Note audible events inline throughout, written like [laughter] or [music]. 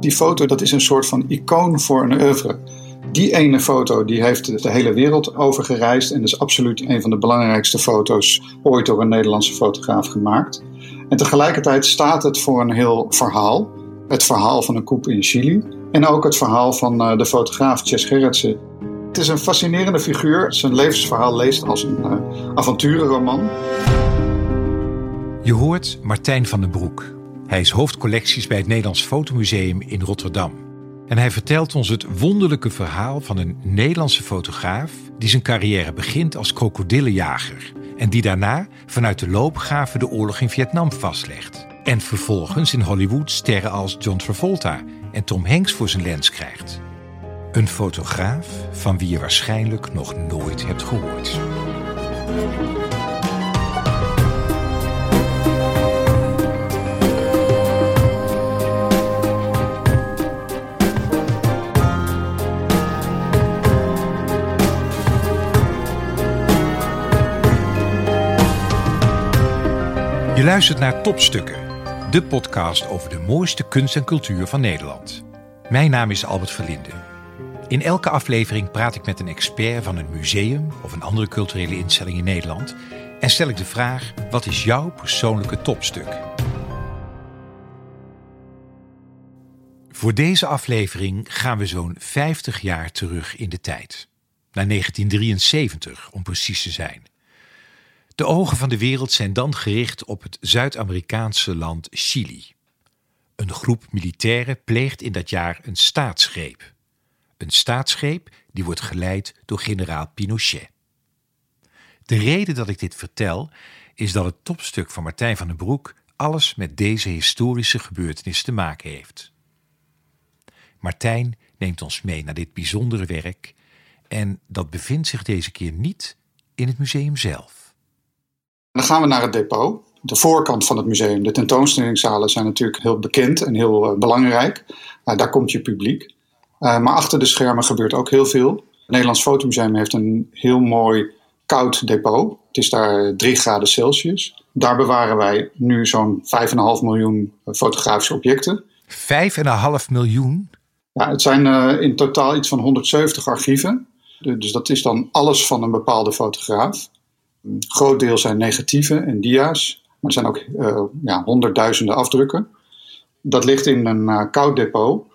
Die foto dat is een soort van icoon voor een oeuvre. Die ene foto die heeft de hele wereld overgereisd en is absoluut een van de belangrijkste foto's ooit door een Nederlandse fotograaf gemaakt. En tegelijkertijd staat het voor een heel verhaal. Het verhaal van een koep in Chili en ook het verhaal van eh, de fotograaf Chess Gerritsen. Het is een fascinerende figuur. Zijn levensverhaal leest als een uh, avonturenroman. Je hoort Martijn van den Broek. Hij is hoofdcollecties bij het Nederlands Fotomuseum in Rotterdam. En hij vertelt ons het wonderlijke verhaal van een Nederlandse fotograaf die zijn carrière begint als krokodillenjager en die daarna vanuit de loopgraven de oorlog in Vietnam vastlegt. En vervolgens in Hollywood sterren als John Travolta en Tom Hanks voor zijn lens krijgt. Een fotograaf van wie je waarschijnlijk nog nooit hebt gehoord. Luistert naar Topstukken, de podcast over de mooiste kunst en cultuur van Nederland. Mijn naam is Albert Verlinde. In elke aflevering praat ik met een expert van een museum of een andere culturele instelling in Nederland en stel ik de vraag: wat is jouw persoonlijke topstuk? Voor deze aflevering gaan we zo'n 50 jaar terug in de tijd. Naar 1973 om precies te zijn. De ogen van de wereld zijn dan gericht op het Zuid-Amerikaanse land Chili. Een groep militairen pleegt in dat jaar een staatsgreep. Een staatsgreep die wordt geleid door generaal Pinochet. De reden dat ik dit vertel is dat het topstuk van Martijn van den Broek alles met deze historische gebeurtenis te maken heeft. Martijn neemt ons mee naar dit bijzondere werk en dat bevindt zich deze keer niet in het museum zelf. Dan gaan we naar het depot. De voorkant van het museum, de tentoonstellingszalen zijn natuurlijk heel bekend en heel uh, belangrijk. Uh, daar komt je publiek. Uh, maar achter de schermen gebeurt ook heel veel. Het Nederlands Fotomuseum heeft een heel mooi koud depot. Het is daar 3 graden Celsius. Daar bewaren wij nu zo'n 5,5 miljoen fotografische objecten. 5,5 miljoen? Ja, het zijn in totaal iets van 170 archieven. Dus dat is dan alles van een bepaalde fotograaf. Een groot deel zijn negatieven en dia's, maar er zijn ook uh, ja, honderdduizenden afdrukken. Dat ligt in een uh, koud depot.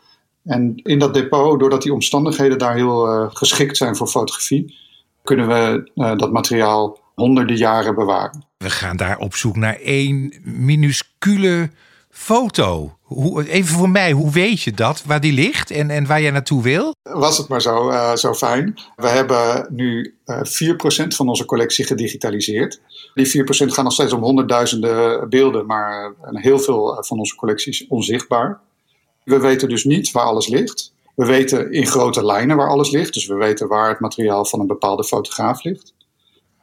En in dat depot, doordat die omstandigheden daar heel uh, geschikt zijn voor fotografie, kunnen we dat materiaal honderden jaren bewaren. We gaan daar op zoek naar één minuscule foto. Hoe, even voor mij, hoe weet je dat? Waar die ligt en, en waar jij naartoe wil? Was het maar zo, uh, zo fijn. We hebben nu uh, eh, 4% van onze collectie gedigitaliseerd. Die 4% gaan nog steeds om honderdduizenden beelden, maar uh, heel veel van onze collectie is onzichtbaar. We weten dus niet waar alles ligt. We weten in grote lijnen waar alles ligt. Dus we weten waar het materiaal van een bepaalde fotograaf ligt.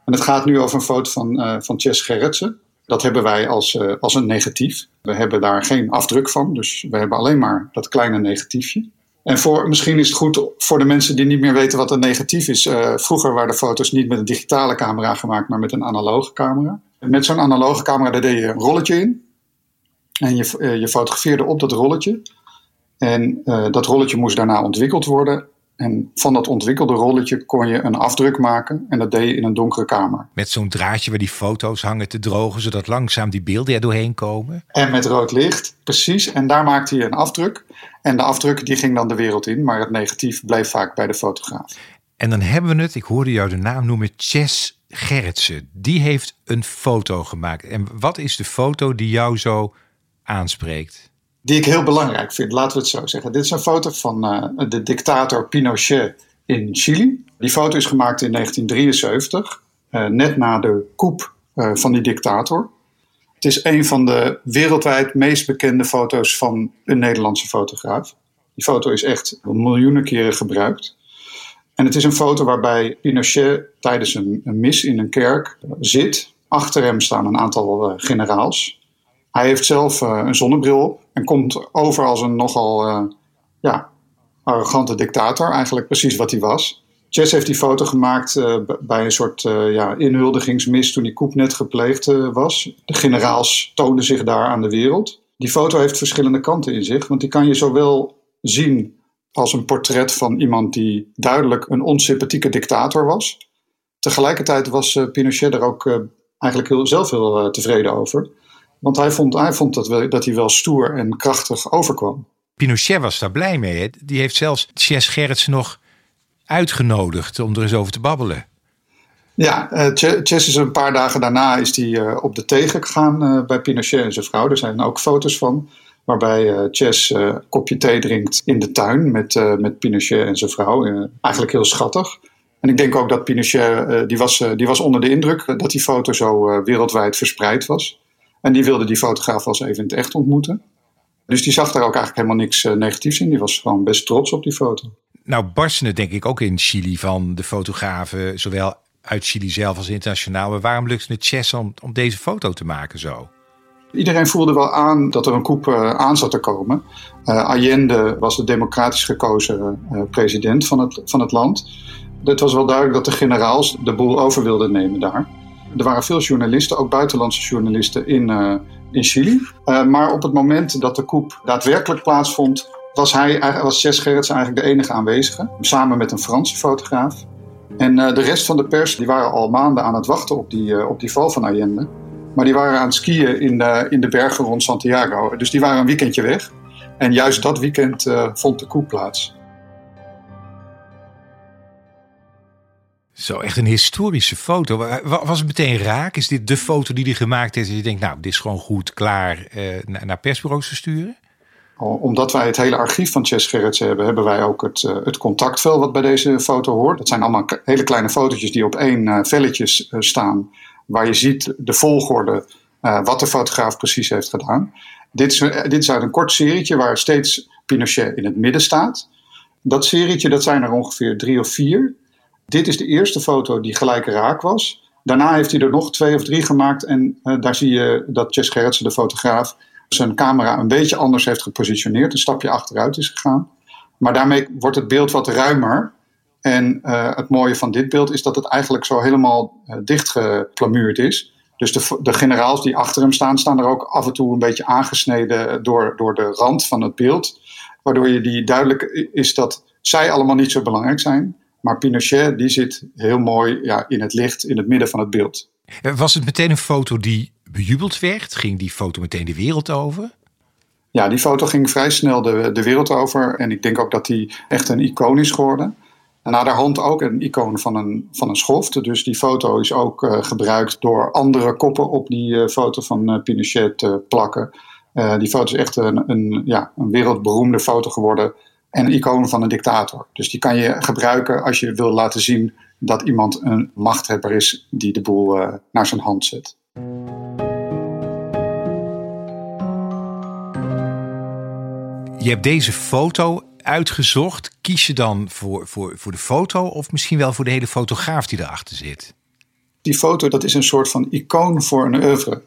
En het gaat nu over een foto van, van Chess Gerritsen. Dat hebben wij als, uh, als een negatief. We hebben daar geen afdruk van, dus we hebben alleen maar dat kleine negatiefje. En voor, misschien is het goed voor de mensen die niet meer weten wat een negatief is. Uh, vroeger waren de foto's niet met een digitale camera gemaakt, maar met een analoge camera. Met zo'n analoge camera daar deed je een rolletje in. En je, uh, je fotografeerde op dat rolletje. En dat rolletje moest daarna ontwikkeld worden. En van dat ontwikkelde rolletje kon je een afdruk maken en dat deed je in een donkere kamer. Met zo'n draadje waar die foto's hangen te drogen, zodat langzaam die beelden er doorheen komen. En met rood licht, precies. En daar maakte je een afdruk. En de afdruk die ging dan de wereld in, maar het negatief bleef vaak bij de fotograaf. En dan hebben we het, ik hoorde jou de naam noemen, Chess Gerritsen. Die heeft een foto gemaakt. En wat is de foto die jou zo aanspreekt? Die ik heel belangrijk vind, laten we het zo zeggen. Dit is een foto van uh, de dictator Pinochet in Chili. Die foto is gemaakt in 1973, uh, net na de coup uh, van die dictator. Het is een van de wereldwijd meest bekende foto's van een Nederlandse fotograaf. Die foto is echt miljoenen keren gebruikt. En het is een foto waarbij Pinochet tijdens een mis in een kerk zit. Achter hem staan een aantal generaals. Hij heeft zelf uh, een zonnebril op en komt over als een nogal uh, ja, arrogante dictator. Eigenlijk precies wat hij was. Chess heeft die foto gemaakt uh, bij een soort ja, inhuldigingsmis toen die coup net gepleegd was. De generaals toonden zich daar aan de wereld. Die foto heeft verschillende kanten in zich, want die kan je zowel zien als een portret van iemand die duidelijk een onsympathieke dictator was. Tegelijkertijd was Pinochet er ook eigenlijk heel, zelf heel tevreden over. Want hij vond, hij vond dat, we, dat hij wel stoer en krachtig overkwam. Pinochet was daar blij mee. Hè? Die heeft zelfs Chess Gerrits nog uitgenodigd om er eens over te babbelen. Ja, uh, Chess is een paar dagen daarna is die, uh, op de tegen gegaan uh, bij Pinochet en zijn vrouw. Er zijn ook foto's van. Waarbij Chess een kopje thee drinkt in de tuin met, met Pinochet en zijn vrouw. eigenlijk heel schattig. En ik denk ook dat Pinochet, die, was, die was onder de indruk dat die foto zo wereldwijd verspreid was. En die wilde die fotograaf wel eens even in het echt ontmoeten. Dus die zag daar ook eigenlijk helemaal niks negatiefs in. Die was gewoon best trots op die foto. Nou barsten het denk ik ook in Chili van de fotografen, zowel uit Chili zelf als internationaal. Maar waarom lukt het Chess om, om deze foto te maken zo? Iedereen voelde wel aan dat er een coup uh, aan zat te komen. Uh, Allende was de democratisch gekozen uh, president van het, van het land. Het was wel duidelijk dat de generaals de boel over wilden nemen daar. Er waren veel journalisten, ook buitenlandse journalisten, in, in Chili. maar op het moment dat de coup daadwerkelijk plaatsvond, was, hij, was Gerrits eigenlijk de enige aanwezige. Samen met een Franse fotograaf. En uh, de rest van de pers die waren al maanden aan het wachten op die, op die val van Allende. Maar die waren aan het skiën in de, in de bergen rond Santiago. Dus die waren een weekendje weg. En juist dat weekend vond de coup plaats. Zo, echt een historische foto. Was het meteen raak? Is dit de foto die hij gemaakt heeft? En je denkt, nou, dit is gewoon goed, klaar, naar persbureaus te sturen? Omdat wij het hele archief van Chess Gerrits hebben, hebben wij ook het, uh, het contactvel wat bij deze foto hoort. Dat zijn allemaal hele kleine fotootjes die op één uh, velletje uh, staan, waar je ziet de volgorde, wat de fotograaf precies heeft gedaan. Dit is, dit is uit een kort serietje waar steeds Pinochet in het midden staat. Dat serietje, dat zijn er ongeveer drie of vier. Dit is de eerste foto die gelijk raak was. Daarna heeft hij er nog twee of drie gemaakt en daar zie je dat Chess Gerrits, de fotograaf, zijn camera een beetje anders heeft gepositioneerd, een stapje achteruit is gegaan. Maar daarmee wordt het beeld wat ruimer. En uh, het mooie van dit beeld is dat het eigenlijk zo helemaal uh, dichtgeplamuurd is. Dus de, de, generaals die achter hem staan, staan er ook af en toe een beetje aangesneden door, door de rand van het beeld. Waardoor je die duidelijk is dat zij allemaal niet zo belangrijk zijn. Maar Pinochet die zit heel mooi ja, in het licht, in het midden van het beeld. Was het meteen een foto die bejubeld werd? Ging die foto meteen de wereld over? Ja, die foto ging vrij snel de, de wereld over. En ik denk ook dat die echt een icoon is geworden. En naar de hand ook een icoon van een, van een schoft. Dus die foto is ook uh, gebruikt door andere koppen op die uh, foto van uh, Pinochet te plakken. die foto is echt een, een, ja, een wereldberoemde foto geworden. En een icoon van een dictator. Dus die kan je gebruiken als je wil laten zien dat iemand een machthebber is die de boel naar zijn hand zet. Je hebt deze foto uitgezocht. Kies je dan voor, voor, voor de foto of misschien wel voor de hele fotograaf die erachter zit? Die foto dat is een soort van icoon voor een oeuvre.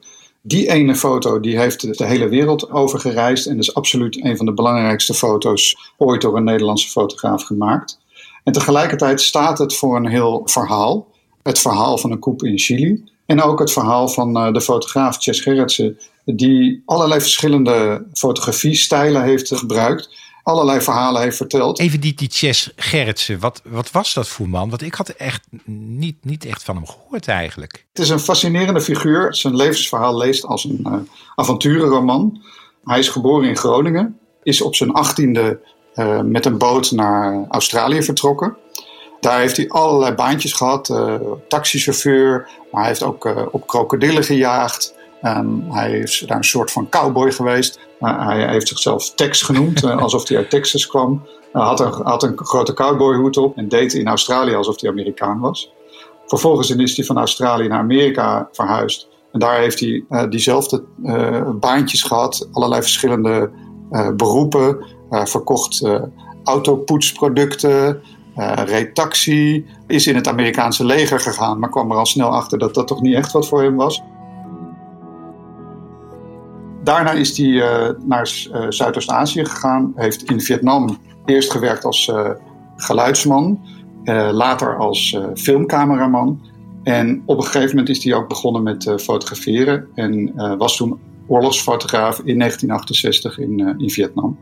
Die ene foto die heeft de hele wereld overgereisd en is absoluut een van de belangrijkste foto's ooit door een Nederlandse fotograaf gemaakt. En tegelijkertijd staat het voor een heel verhaal. Het verhaal van een coup in Chili. En ook het verhaal van uh, de fotograaf Chess Gerritsen, die allerlei verschillende fotografiestijlen heeft gebruikt. Allerlei verhalen heeft verteld. Even die, die Chess Gerritsen, wat, wat was dat voor man? Want ik had echt niet, niet echt van hem gehoord eigenlijk. Het is een fascinerende figuur. Zijn levensverhaal leest als een uh, avonturenroman. Hij is geboren in Groningen, is op zijn achttiende uh, met een boot naar Australië vertrokken. Daar heeft hij allerlei baantjes gehad. Uh, taxichauffeur, maar hij heeft ook op krokodillen gejaagd. Um, hij is daar een soort van cowboy geweest. Uh, hij heeft zichzelf Tex genoemd, alsof hij uit Texas kwam. Hij had, een, een grote cowboyhoed op en deed in Australië alsof hij Amerikaan was. Vervolgens is hij van Australië naar Amerika verhuisd. En daar heeft hij diezelfde baantjes gehad, allerlei verschillende beroepen. verkocht autopoetsproducten, uh, reed taxi, is in het Amerikaanse leger gegaan, maar kwam er al snel achter dat dat toch niet echt wat voor hem was. Daarna is hij uh, naar uh, Zuidoost-Azië gegaan, heeft in Vietnam eerst gewerkt als geluidsman, later als filmcameraman. En op een gegeven moment is hij ook begonnen met fotograferen en was toen oorlogsfotograaf in 1968 in, in Vietnam.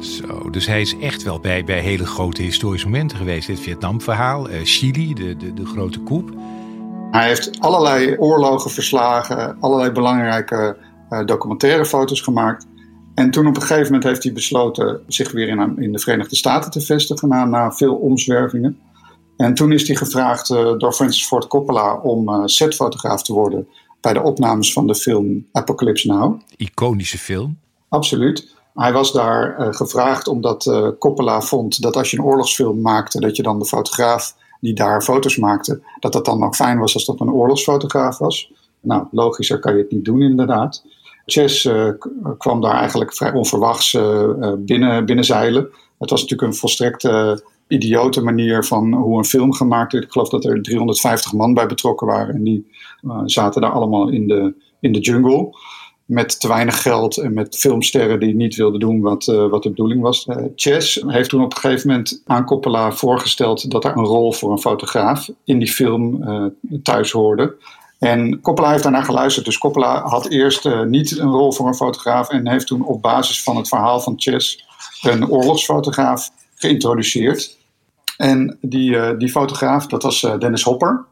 Zo, dus hij is echt wel bij, bij hele grote historische momenten geweest. Dit Vietnam-verhaal, uh, Chili, de, de, de grote coup. Hij heeft allerlei oorlogen verslagen, allerlei belangrijke uh, documentaire foto's gemaakt. En toen op een gegeven moment heeft hij besloten zich weer in, in de Verenigde Staten te vestigen na, na veel omzwervingen. En toen is hij gevraagd uh, door Francis Ford Coppola om uh, setfotograaf te worden bij de opnames van de film Apocalypse Now. Iconische film. Absoluut. Hij was daar uh, gevraagd omdat Coppola vond dat als je een oorlogsfilm maakte, dat je dan de fotograaf die daar foto's maakte, dat dat dan ook fijn was als dat een oorlogsfotograaf was. Nou, logischer kan je het niet doen inderdaad. Chess kwam daar eigenlijk vrij onverwachts binnen, binnenzeilen. Het was natuurlijk een volstrekte idiote manier van hoe een film gemaakt werd. Ik geloof dat er 350 man bij betrokken waren. En die uh, zaten daar allemaal in de, in de jungle. Met te weinig geld en met filmsterren die niet wilden doen wat, uh, wat de bedoeling was. Uh, Chess heeft toen op een gegeven moment aan Coppola voorgesteld dat er een rol voor een fotograaf in die film thuis hoorde. En Coppola heeft daarnaar geluisterd. Dus Coppola had eerst niet een rol voor een fotograaf en heeft toen op basis van het verhaal van Chess een oorlogsfotograaf geïntroduceerd. En die, uh, die fotograaf, dat was uh, Dennis Hopper.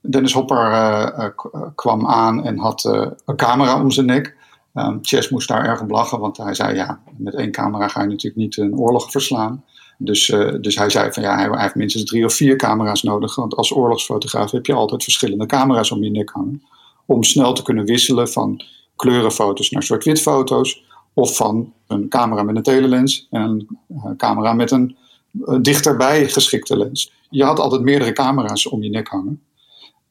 Dennis Hopper uh, kwam aan en had een camera om zijn nek. Um, Chess moest daar erg om lachen, want hij zei: Ja, met één camera ga je natuurlijk niet een oorlog verslaan. Dus, dus hij zei: van ja, hij heeft minstens drie of vier camera's nodig. Want als oorlogsfotograaf heb je altijd verschillende camera's om je nek hangen. Om snel te kunnen wisselen van kleurenfoto's naar zwart-wit foto's. Of van een camera met een telelens en een camera met een dichterbij geschikte lens. Je had altijd meerdere camera's om je nek hangen.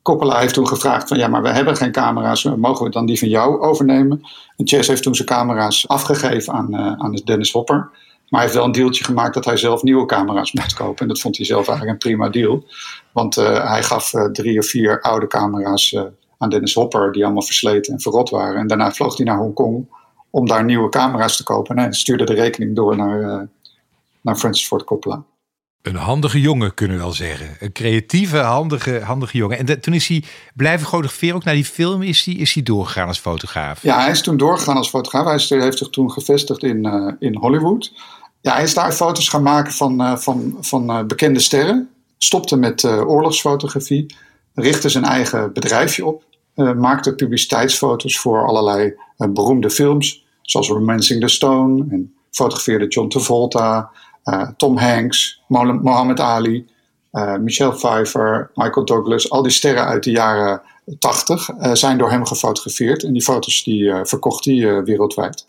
Coppola heeft toen gevraagd van ja, maar we hebben geen camera's, mogen we dan die van jou overnemen? En Chess heeft toen zijn camera's afgegeven aan, uh, aan Dennis Hopper. Maar hij heeft wel een deeltje gemaakt dat hij zelf nieuwe camera's [laughs] moest kopen. En dat vond hij zelf eigenlijk een prima deal. Want uh, hij gaf uh, drie of vier oude camera's aan Dennis Hopper, die allemaal versleten en verrot waren. En daarna vloog hij naar Hongkong om daar nieuwe camera's te kopen. En hij stuurde de rekening door naar, naar Francis Ford Coppola. Een handige jongen, kunnen we wel zeggen. Een creatieve, handige, handige jongen. En toen is hij blijven fotograferen. Ook naar die film is hij, is hij doorgegaan als fotograaf. Ja, hij is toen doorgegaan als fotograaf. Hij heeft zich toen gevestigd in, uh, in Hollywood. Ja, hij is daar foto's gaan maken van, uh, van, van uh, bekende sterren. Stopte met oorlogsfotografie. Richtte zijn eigen bedrijfje op. maakte publiciteitsfoto's voor allerlei beroemde films. Zoals Romancing the Stone en fotografeerde John Travolta, uh, Tom Hanks, Mohammed Ali, uh, Michelle Pfeiffer, Michael Douglas. Al die sterren uit de jaren 80 uh, zijn door hem gefotografeerd. En die foto's die verkocht hij wereldwijd.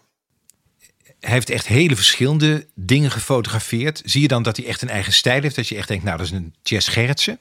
Hij heeft echt hele verschillende dingen gefotografeerd. Zie je dan dat hij echt een eigen stijl heeft? Dat je echt denkt, nou dat is een Chess Gerritsen?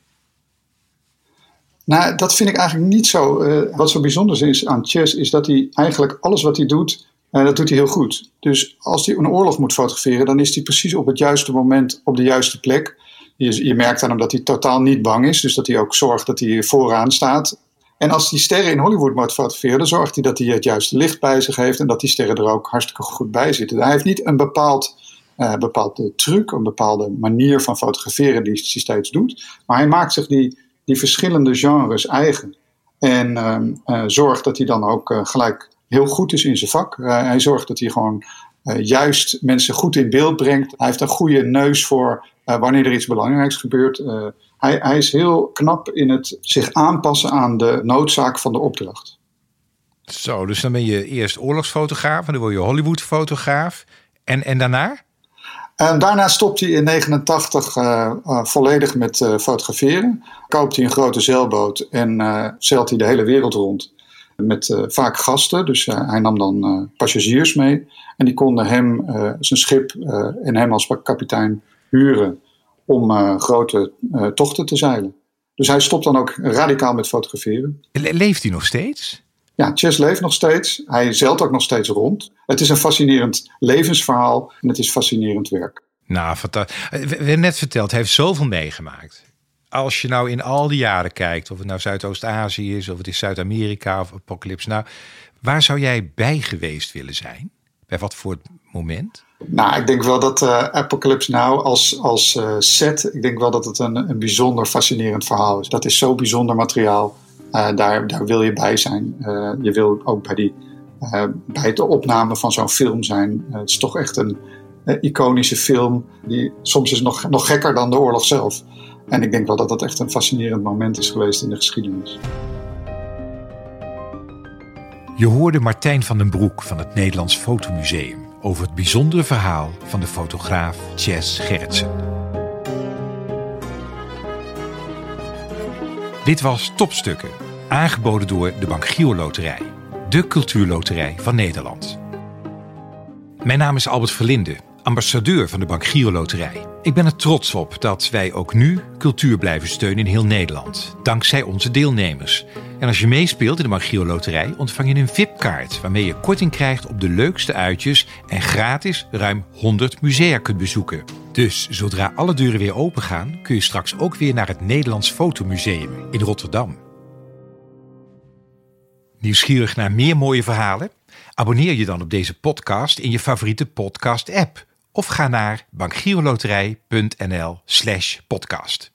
Nou, dat vind ik eigenlijk niet zo. Wat zo bijzonder is aan Chess is dat hij eigenlijk alles wat hij doet en dat doet hij heel goed. Dus als hij een oorlog moet fotograferen, dan is hij precies op het juiste moment op de juiste plek. Je, je merkt aan hem dat hij totaal niet bang is, dus dat hij ook zorgt dat hij vooraan staat. En als hij sterren in Hollywood moet fotograferen, dan zorgt hij dat hij het juiste licht bij zich heeft en dat die sterren er ook hartstikke goed bij zitten. Hij heeft niet een bepaald, uh, bepaalde truc, een bepaalde manier van fotograferen die hij steeds doet, maar hij maakt zich die, die verschillende genres eigen. En uh, zorgt dat hij dan ook gelijk heel goed is in zijn vak. Uh, hij zorgt dat hij gewoon uh, juist mensen goed in beeld brengt. Hij heeft een goede neus voor uh, wanneer er iets belangrijks gebeurt. Hij, hij, is heel knap in het zich aanpassen aan de noodzaak van de opdracht. Zo, dus dan ben je eerst oorlogsfotograaf en dan word je Hollywoodfotograaf. En, en daarna? En daarna stopt hij in 1989 volledig met fotograferen. Koopt hij een grote zeilboot en zeilt hij de hele wereld rond met uh, vaak gasten. Dus uh, hij nam dan uh, passagiers mee. En die konden hem, zijn schip en hem als kapitein huren om grote tochten te zeilen. Dus hij stopt dan ook radicaal met fotograferen. leeft hij nog steeds? Ja, Chess leeft nog steeds. Hij zeilt ook nog steeds rond. Het is een fascinerend levensverhaal en het is fascinerend werk. Nou, fantastisch. We hebben net verteld, hij heeft zoveel meegemaakt als je nou in al die jaren kijkt, of het nou Zuidoost-Azië is, of het is Zuid-Amerika of Apocalypse, nou, waar zou jij bij geweest willen zijn? Bij wat voor moment? Nou, ik denk wel dat uh, Apocalypse Now als, als uh, set, ik denk wel dat het een, een bijzonder fascinerend verhaal is. Dat is zo bijzonder materiaal. daar, daar wil je bij zijn. je wil ook bij, die, bij de opname van zo'n film zijn. het is toch echt een iconische film. Die soms is nog, nog gekker dan de oorlog zelf. En ik denk wel dat dat echt een fascinerend moment is geweest in de geschiedenis. Je hoorde Martijn van den Broek van het Nederlands Fotomuseum over het bijzondere verhaal van de fotograaf Chess Gerritsen. Dit was Topstukken, aangeboden door de Bank Gio Loterij, de cultuurloterij van Nederland. Mijn naam is Albert Verlinde ambassadeur van de Bank Giro Loterij. Ik ben er trots op dat wij ook nu cultuur blijven steunen in heel Nederland, dankzij onze deelnemers. En als je meespeelt in de Bank Giro Loterij, ontvang je een VIP-kaart waarmee je korting krijgt op de leukste uitjes en gratis ruim 100 musea kunt bezoeken. Dus zodra alle deuren weer open gaan, kun je straks ook weer naar het Nederlands Fotomuseum in Rotterdam. Nieuwsgierig naar meer mooie verhalen? Abonneer je dan op deze podcast in je favoriete podcast-app of ga naar bankgiroloterij.nl slash podcast.